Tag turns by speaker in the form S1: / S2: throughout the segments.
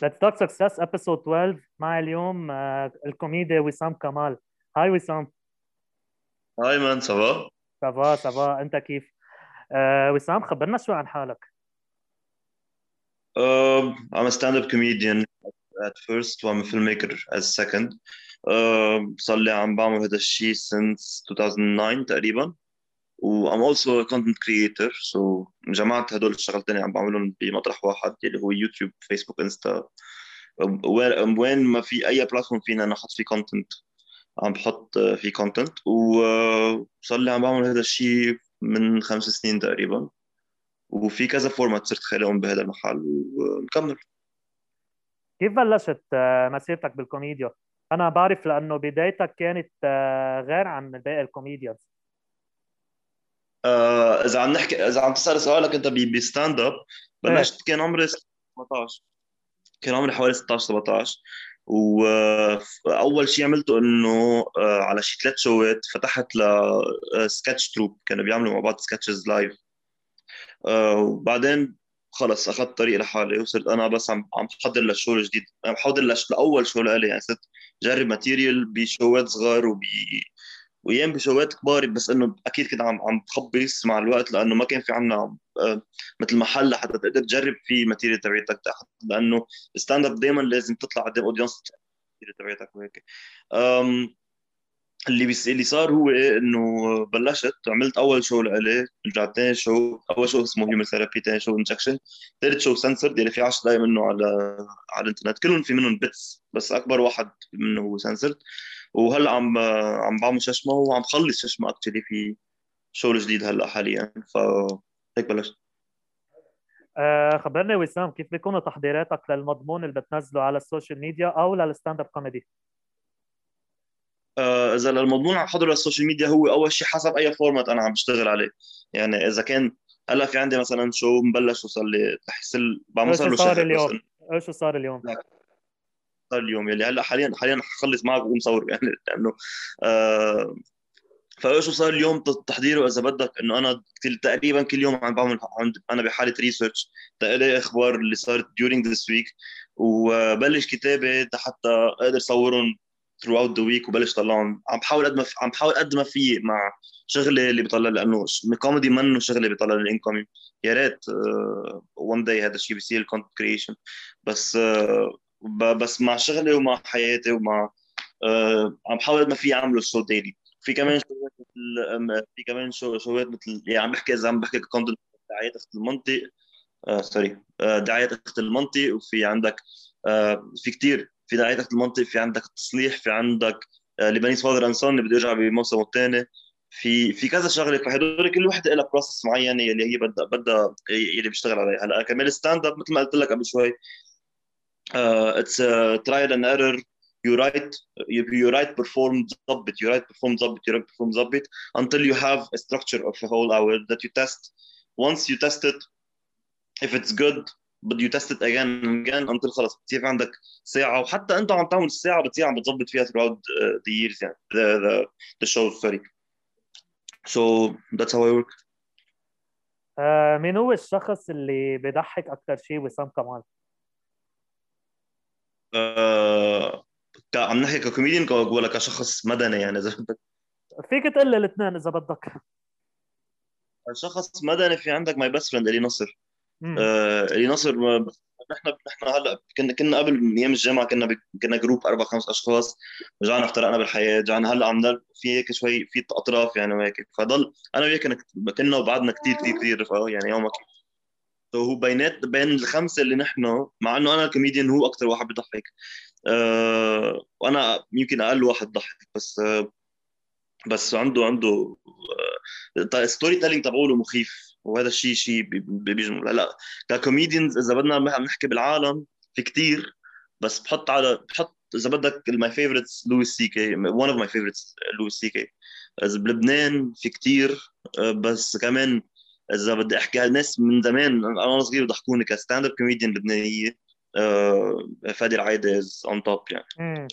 S1: Let's Talk Success episode 12 مع اليوم آه، الكوميدي وسام كمال. hi وسام.
S2: hi man ça
S1: va ça va ça va أنت كيف؟ آه وسام خبرنا شو عن حالك.
S2: Uh, I'm a stand-up comedian at first. وعم filmmaker as second. Uh, صار لي عم بعمل هذا الشيء since 2009 تقريبا. و I'm also a content creator. So جمعت هدول الشغلتين عم بعملهم بمطرح واحد اللي هو يوتيوب فيسبوك انستا وين ما في أي platform فينا نحط فيه content عم بحط فيه content وصار لي عم بعمل هذا الشيء من خمس سنين تقريبا. وفي كذا formats صرت خالقهم بهذا المحل ونكمل.
S1: كيف بلشت مسيرتك بالكوميديا؟ أنا بعرف لأنه بدايتك كانت غير عن باقي ال
S2: comedians. إذا عم نحكي إذا عم تسأل سؤالك أنت ب stand-up بلشت كان عمري 17 كان عمري حوالي 16 17 واول شيء عملته إنه آه، على شي ثلاث shows فتحت ل sketch troupe. كانوا بيعملوا مع بعض sketches live وبعدين خلص أخذت طريق لحالي وصرت أنا بس عم عم بحضر لل show الجديد عم بحضر لأول show لإلي يعني صرت جرب material ب shows صغار وب وأيام ب shows كبار بس إنه أكيد كنت عم عم بخبص مع الوقت لأنه ما كان في عنا آه، مثل محل لحتى تقدر تجرب فيه ال material تبعتك لأنه ال stand-up دائما لازم تطلع قدام audience تبعتك وهيك. اللي بيس... اللي صار هو إنه بلشت عملت أول شو لإلي رجعت ثاني شو أول شو اسمه هيومن ثيرابي ثاني شو انجكشن ثالث شو سنسرد اللي في 10 دقائق منه على على الإنترنت كلهم في منهم bits بس أكبر واحد منه هو سنسرد وهلا عم عم بعمل ششمه وعم بخلص ششمه actually في شغل جديد هلا حاليا فهيك بلشت.
S1: أه خبرني وسام كيف بيكونوا تحضيراتك للمضمون اللي بتنزله على ال social media أو لل stand-up comedy
S2: آه إذا المضمون عم حضره لل social media هو أول شيء حسب أي format أنا عم بشتغل عليه. يعني إذا كان هلا في عندي مثلا show مبلش وصار لي رح يصير بعمل
S1: صار له شهر اليوم؟ إيش صار اليوم؟
S2: صار اليوم يلي هلا حاليا حاليا حخلص معك ومصور يعني لأنه آه فايش صار اليوم تحضيره إذا بدك؟ إنه أنا تقريبا كل يوم عم بعمل أنا بحاله research تقلي أخبار اللي صارت during this week وبلش كتابة حتى أقدر صورهم throughout the week وبلش طلعهم. عم بحاول قد ما عم بحاول قد ما في مع شغلي اللي بيطلع لأنه الكوميدي منه شغلي بيطلع ال income يا ريت one uh, day هذا الشيء بيصير ال content creation بس uh, بس مع شغلي ومع حياتي ومع uh, عم بحاول ما في اعمله show daily في كمان شغلات مثل في كمان شو شغلات مثل يعني عم بحكي إذا عم بحكي content دعايات أخت المنطق. sorry دعايات أخت المنطق. وفي عندك في كثير في دعاية أخت المنطق في عندك التصليح في عندك Lebanese Father and Son اللي بده يرجع بموسمه الثاني. في في كذا شغلة. فهدول كل وحدة لها process معينة اللي هي بدها بدها اللي بيشتغل عليها. هلأ كمان stand-up مثل ما قلت لك قبل شوي اتس ترايل اند ايرور you write you, you write perform ظبط you write perform ظبط you write perform ظبط until you have a structure of a whole hour that you test once you test it if it's good بده يتست اجين اجين انت خلص بتصير عندك ساعه وحتى انت عم تعمل الساعة بتصير عم بتظبط فيها throughout the years يعني the the, the show sorry so that's how I work
S1: آه مين هو الشخص اللي بيضحك أكثر شيء وسام كمال؟
S2: آه عم نحكي ككوميديان ولا كشخص مدني يعني إذا بدك.
S1: فيك تقول الاثنين إذا بدك.
S2: شخص مدني في عندك my best friend إلي نصر. آه نصر نحن نحن هلأ كنا كنا قبل أيام الجامعة كنا كنا group أربع خمس أشخاص. رجعنا افترقنا بالحياة رجعنا هلأ عم في هيك شوي في أطراف يعني وهيك. فضل أنا وياه كنا كنا وبعدنا كثير كثير كثير رفقه يعني يومك هو بينات بين الخمسة اللي نحن مع إنه أنا كوميديان هو أكثر واحد بيضحك أه وأنا يمكن أقل واحد ضحك بس أه بس عنده عنده story telling تبعوله مخيف. وهذا الشيء شيء بيجمل هلا ك comedians إذا بدنا نحكي بالعالم في كثير بس بحط على بحط إذا بدك my favorites لويس سي كي one of my favorites لويس سي كي بلبنان في كثير بس كمان اذا بدي احكي على ناس من زمان. أنا صغير بضحكوني ك stand up comedian لبنانية فادي العايده is on top يعني.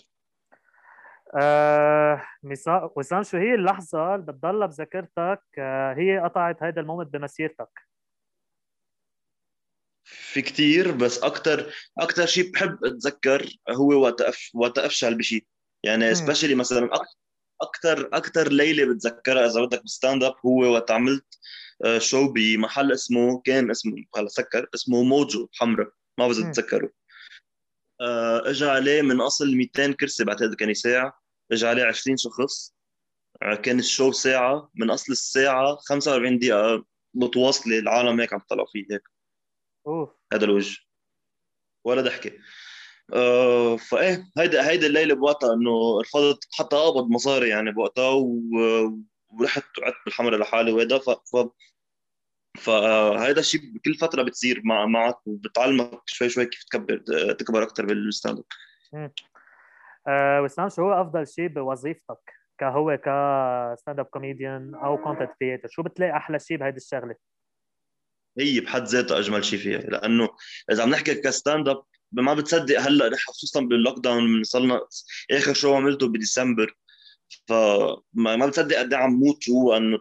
S1: آه وسام شو هي اللحظة اللي بتضلها بذاكرتك؟ آه هي قطعت هيدا ال moment بمسيرتك؟
S2: في كتير بس أكثر أكثر شيء بحب أتذكر هو وقت أف... وقت أفشل بشيء يعني especially مثلا أكثر أكثر ليلة بتذكرها إذا بدك ب stand up هو وقت عملت show آه، بمحل اسمه كان اسمه هلا سكر اسمه موجو حمراء ما بعرف تتذكروا آه، اجى عليه من أصل 200 كرسي بعتقد كان ساعه اجى عليه 20 شخص. آه، كان ال show ساعة من أصل الساعة 45 دقيقة متواصلة العالم هيك عم تطلعوا فيه هيك.
S1: اوه
S2: هذا الوجه. ولا ضحكة. آه فإيه هيدا هيدا الليلة بوقتها إنه رفضت حتى أقبض مصاري يعني بوقتها ورحت وقعدت بالحمرة لحالي وهذا ف... ف... فهذا الشيء بكل فترة بتصير مع معك وبتعلمك شوي شوي كيف تكبر تكبر أكثر بال
S1: stand up أه وسام شو هو أفضل شيء بوظيفتك كهو ك stand up comedian أو content creator شو بتلاقي أحلى شيء بهيدي الشغلة؟
S2: هي بحد ذاتها أجمل شيء فيها لأنه إذا عم نحكي ك stand up ما بتصدق هلأ خصوصا بال lockdown صرنا آخر شو عملته بديسمبر فما بتصدق قد إيه عم موت جوا إنه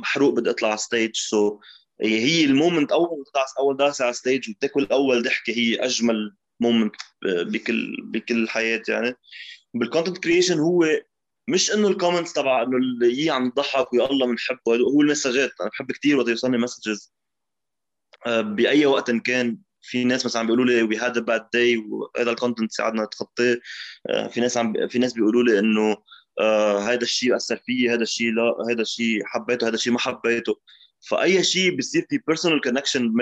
S2: محروق بدي أطلع على stage so هي ال moment أول أول داسه على ستيج وتاكل أول ضحكة هي أجمل moment بكل بكل الحياة يعني. بال content creation هو مش إنه ال comments تبع إنه اللي عم تضحك ويا الله بنحبه هو المسجات أنا بحب كثير وقت يوصلني messages آه، بأي وقت كان في ناس مثلا عم بيقولوا لي we had bad day وهذا ال content ساعدنا نتخطيه آه، في ناس عم في ناس بيقولوا لي إنه آه هذا الشيء أثر فيي هذا الشيء لا هذا الشيء حبيته هذا الشيء ما حبيته. فأي شيء بيصير في personal connection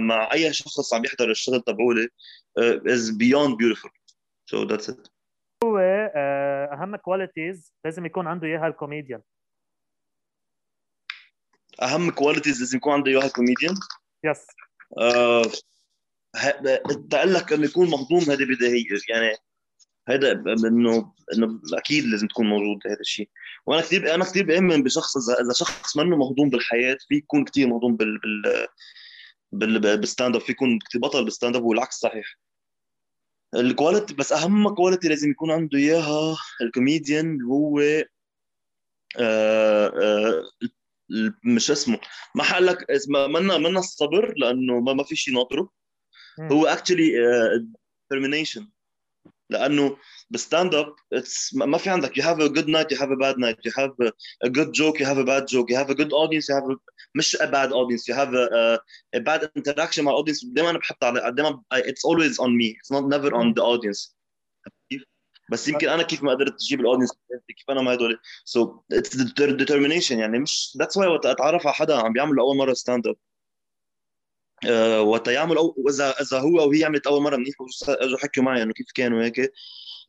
S2: مع أي شخص عم يحضر الشغل تبعولي is beyond beautiful so that's it
S1: هو آه، أهم qualities لازم يكون عنده إياها الكوميديان
S2: أهم qualities لازم يكون عنده إياها ال
S1: comedian yes
S2: آه لك إنه يكون مهضوم هذه بديهيه يعني هذا انه إنه أكيد لازم تكون موجود هذا الشيء. وأنا كثير أنا كثير بآمن بشخص إذا اذا شخص منه مهضوم بالحياة في يكون كثير مهضوم بال بال بال stand up في يكون كثير بطل بال stand up والعكس صحيح. ال quality بس أهم quality لازم يكون عنده إياها الكوميديان هو آه آه مش اسمه. ما حقلك منا منا الصبر لأنه ما, ما في شيء ناطره. هو actually determination لأنه بال stand up ما في عندك. you have a good night you have a bad night you have a good joke you have a bad joke you have a good audience you have مش a bad audience you have a bad interaction مع ال audience دائما أنا بحط على دائما it's always on me it's not never on the audience بس يمكن أنا كيف ما قدرت أجيب ال audience كيف أنا ما هدول؟ so it's determination يعني مش that's why وقت أتعرف على حدا عم بيعمل لأول مرة stand up آه، وقت يعمل أو إذا اذا هو أو هي عملت أول مرة منيح أجوا حكوا معي إنه كيف كانوا هيك.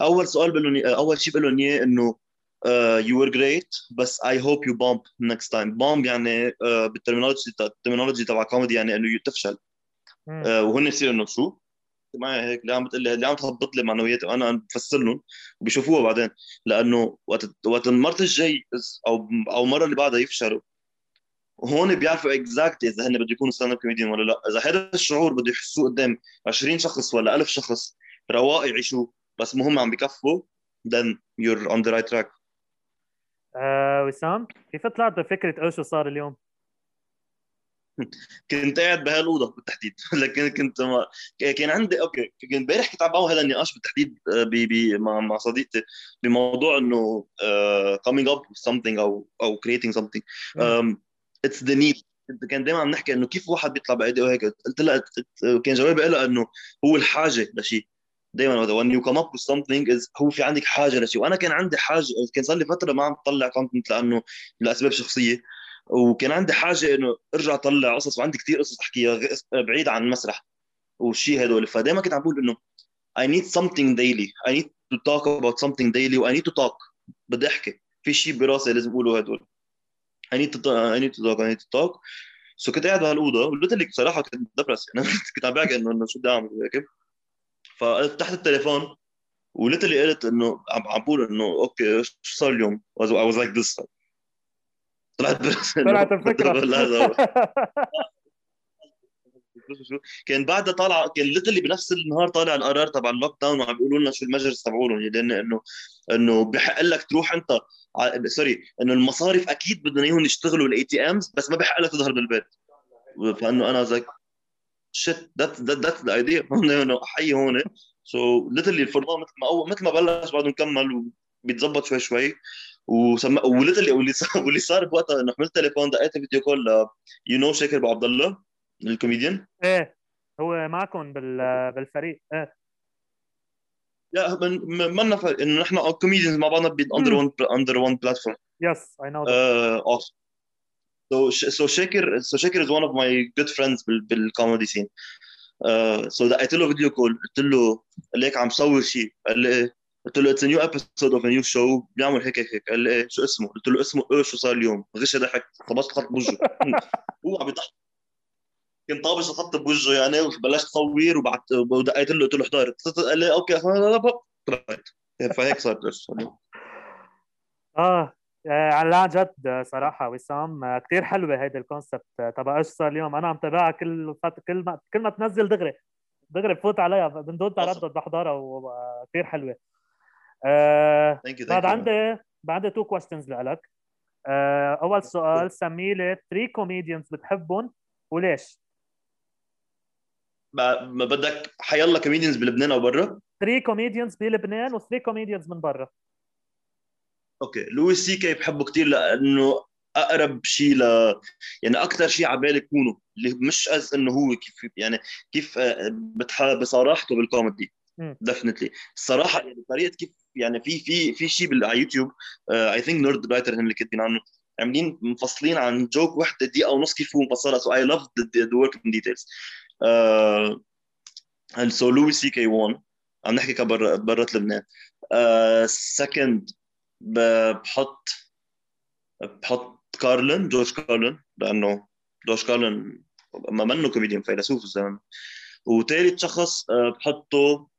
S2: أول سؤال بقول لهم أول شيء بقول لهم اياه انه you were great بس I hope you bomb next time bomb يعني uh, بال terminology ال terminology تبع كوميدي يعني إنه تفشل. uh, وهن يصير إنه شو؟ معي هيك اللي عم بتقول لي اللي عم تهبط لي معنوياتي وأنا عم بفسر لهم وبيشوفوها بعدين. لأنه وقت وقت المرة الجاي أو أو المرة اللي بعدها يفشلوا. هون بيعرفوا exact إذا هن بده يكونوا stand up comedian ولا لا. إذا هذا الشعور بده يحسوه قدام 20 شخص ولا 1000 شخص رواق يعيشوه. بس مهم عم بكفوا then you're on the right track.
S1: آه وسام كيف طلعت بفكرة إيش صار اليوم؟
S2: كنت قاعد بهالأوضة بالتحديد. لكن كنت ما كان عندي أوكي كنت امبارح كنت عم بعمل هذا النقاش بالتحديد آه، بي بي مع مع صديقتي بموضوع إنه uh, coming up with something أو أو creating something. um, it's the need. كان دائما عم نحكي إنه كيف واحد بيطلع بايديه وهيك قلت لها كان جوابي لها إنه هو الحاجة لشيء. دائما when you come up with something is هو في عندك حاجة لشيء. وأنا كان عندي حاجة كان صار لي فترة ما عم بطلع كونتنت لأنه لأسباب شخصية. وكان عندي حاجة إنه ارجع اطلع قصص وعندي كثير قصص أحكيها بعيد عن المسرح والشيء هدول. فدائما كنت عم بقول إنه I need something daily. I need to talk about something daily و I need to talk. بدي أحكي. في شيء براسي لازم أقوله هدول. I need to talk I need to talk I need to talk. so كنت قاعد بهالاوضه قلت لك بصراحة كنت depressed يعني كنت عم بحكي إنه شو بدي أعمل هيك ففتحت التليفون و literally قلت إنه عم عم بقول إنه أوكي شو صار اليوم؟ I was like this. طلعت
S1: طلعت الفكرة
S2: كان بعدها طالع كان literally بنفس النهار طالع القرار تبع ال lockdown وعم بيقولوا لنا شو المجلس تبعولهم لأن انه إنه بحق لك تروح أنت sorry إنه المصارف أكيد بدهم إياهم يشتغلوا ال items بس ما بحق لك تظهر بالبيت. فإنه أنا زيك shit that that the idea حي هون. so literally ال format مثل ما اول مثل ما بلش بعده نكمل وبيتظبط شوي شوي. وسم... و literally واللي صار واللي صار بوقتها إنه حملت تليفون دقيت video call you know شاكر أبو عبد الله الكوميديان.
S1: إيه هو معكم بال... بالفريق. إيه.
S2: يا من منا فرق انه نحن comedians مع بعضنا under one under one platform
S1: yes I know
S2: آه So, so Shakir, so Shakir is one of my good friends بال بال comedy scene. Uh, so دقيت له video call قلت له ليك عم صور شيء قال لي إيه؟ قلت له it's new episode of new show بيعمل هيك هيك هيك. قال لي إيه؟ شو اسمه؟ قلت له اسمه إيه؟ شو صار اليوم؟ غش ضحك طبشت خط بوجهه. هو عم يضحك. كنت طابش الخط بوجهه يعني وبلشت تصوير وبعت ودقيت له قلت له أحضر. قال لي okay طلعت. فهيك صارت
S1: آه على عن جد صراحة وسام كثير حلوة هيدي ال concept. تبع إيش صار اليوم؟ أنا عم تابعها كل فت... كل ما كل ما تنزل دغري. دغري بفوت عليها من دون تردد بحضرها وكثير حلوة. آه بعد عندي بعد two questions لك آه أول سؤال سمي لي 3 comedians بتحبهم وليش؟
S2: ما بدك حيلا comedians بلبنان أو برا؟
S1: 3 comedians بلبنان و3 comedians من برا.
S2: okay. لويس سي كي بحبه كثير لأنه أقرب شيء ل يعني أكثر شيء على بالي يكونه اللي مش as إنه هو كيف يعني كيف آه، بتحب بصراحته بال comedy. definitely الصراحه يعني طريقة كيف يعني في في في شيء على يوتيوب I think Nerdwriter اللي كاتبين عنه. عاملين مفصلين عن joke وحده دقيقة ونص كيف هو مفصلها. so I love the work in details and so Louis CK one. عم نحكي كبر برات لبنان. second uh, بحط بحط كارلن جورج كارلن لأنه جورج كارلن ما منه كوميديان فيلسوف الزلمة. وثالث شخص آه، بحطه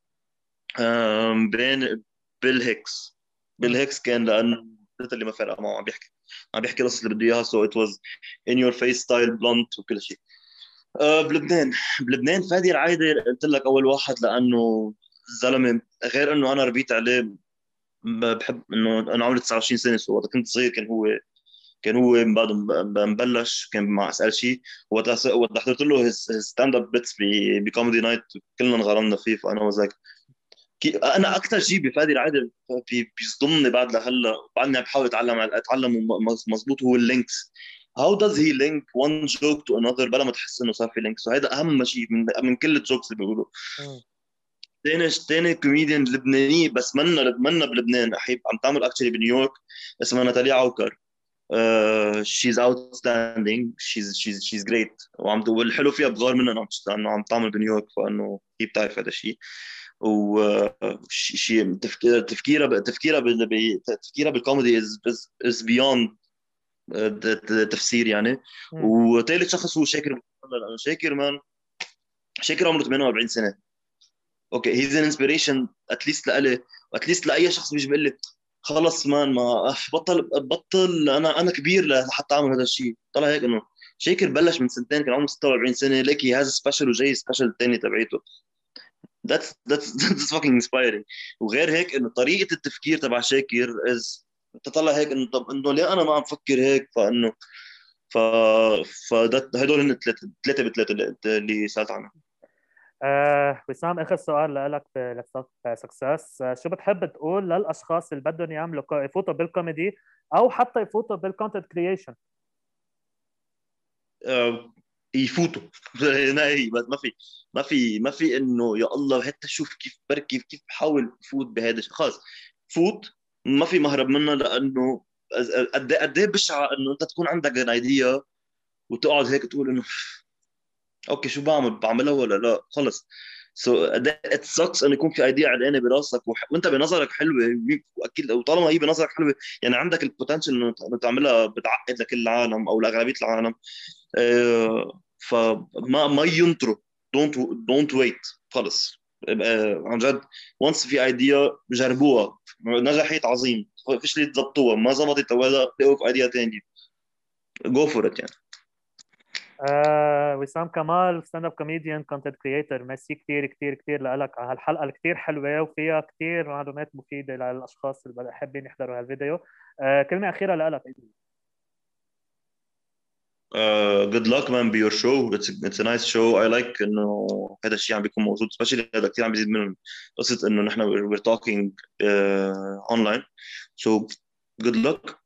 S2: بين بيل هيكس. بيل هيكس كان لأنه اللي ما فرق معه عم بيحكي عم بيحكي القصص اللي بده إياها. so it was in your face style blunt وكل شيء. أه بلبنان. بلبنان فادي العايدة قلت لك أول واحد لأنه الزلمه غير إنه أنا ربيت عليه بحب إنه أنا عمري 29 سنة so وقت كنت صغير كان هو كان هو بعد مبلش كان مع أسأل شيء. وقت وقت حضرت له stand up bits ب comedy night كلنا انغرمنا فيه فأنا وزاك. أنا أكثر شيء بفادي العاده بيصدمني بعد لهلا بعدني عم بحاول اتعلم اتعلم مضبوط هو ال links. how does he link one joke to another بلا ما تحس إنه صار في links وهذا أهم شيء من من كل ال jokes اللي بيقولوا. تاني تاني كوميديان لبنانيه بس منا منا بلبنان. أحيب عم تعمل actually بنيويورك اسمها ناتاليا عوكر. she's outstanding she's she's she's great وعم والحلو فيها بغار منها إنه عم تعمل بنيويورك فإنه هي بتعرف هذا الشيء و شيء تفكيرها تفكيرها تفكيرها بال comedy is is beyond تفسير يعني. وثالث شخص هو شاكر لأنه شاكر man شاكر عمره 48 سنة. okay he's an inspiration at least لإلي. و at least لأي شخص بيجي بيقول لي خلص man ما بطل بطل أنا أنا كبير لحتى أعمل هذا الشيء. طلع هيك إنه شاكر بلش من سنتين كان عمره 46 سنة ليكي هذا special وجاي special الثاني تبعيته. That's that's that's fucking inspiring. وغير هيك إنه طريقة التفكير تبع شاكر is تطلع هيك إنه طب إنه ليه أنا ما عم بفكر هيك؟ فإنه ف ف هدول هن ثلاثة ثلاثة بثلاثه اللي سألت عنهم.
S1: آه وسام آخر سؤال لك success آه شو بتحب تقول للأشخاص اللي بدهم يعملوا يفوتوا بالكوميدي أو حتى يفوتوا بال content creation
S2: آه يفوتوا. بس ما في ما في ما في إنه يا الله حتى شوف كيف بركي كيف بحاول فوت بهذا خلص فوت ما في مهرب منه لأنه قد قد إيه بشعة إنه أنت تكون عندك idea وتقعد هيك تقول إنه okay شو بعمل؟ بعملها ولا لا؟ خلص. so it sucks إنه يكون في idea علقانه براسك وح... وأنت بنظرك حلوة. واكيد وطالما هي بنظرك حلوة يعني عندك ال potential إنه تعملها بتعقد لكل العالم أو لأغلبية العالم. آه فما ما ينطروا. don't don't wait خلص. عن جد once في idea جربوها. نجحت عظيم. فيش اللي تظبطوها ما زبطت ولا تلاقوا في idea ثانية go for it يعني.
S1: آه وسام كمال stand up comedian content creator merci كثير كثير كثير لك. على هالحلقه الكثير حلوة وفيها كثير معلومات مفيدة للأشخاص اللي حابين يحضروا هالفيديو. آه كلمة أخيرة لك.
S2: good luck man بيور show it's a nice show I like إنه هذا الشيء عم بيكون موجود. specially هذا كثير عم بيزيد من قصة إنه نحن we're talking online so good luck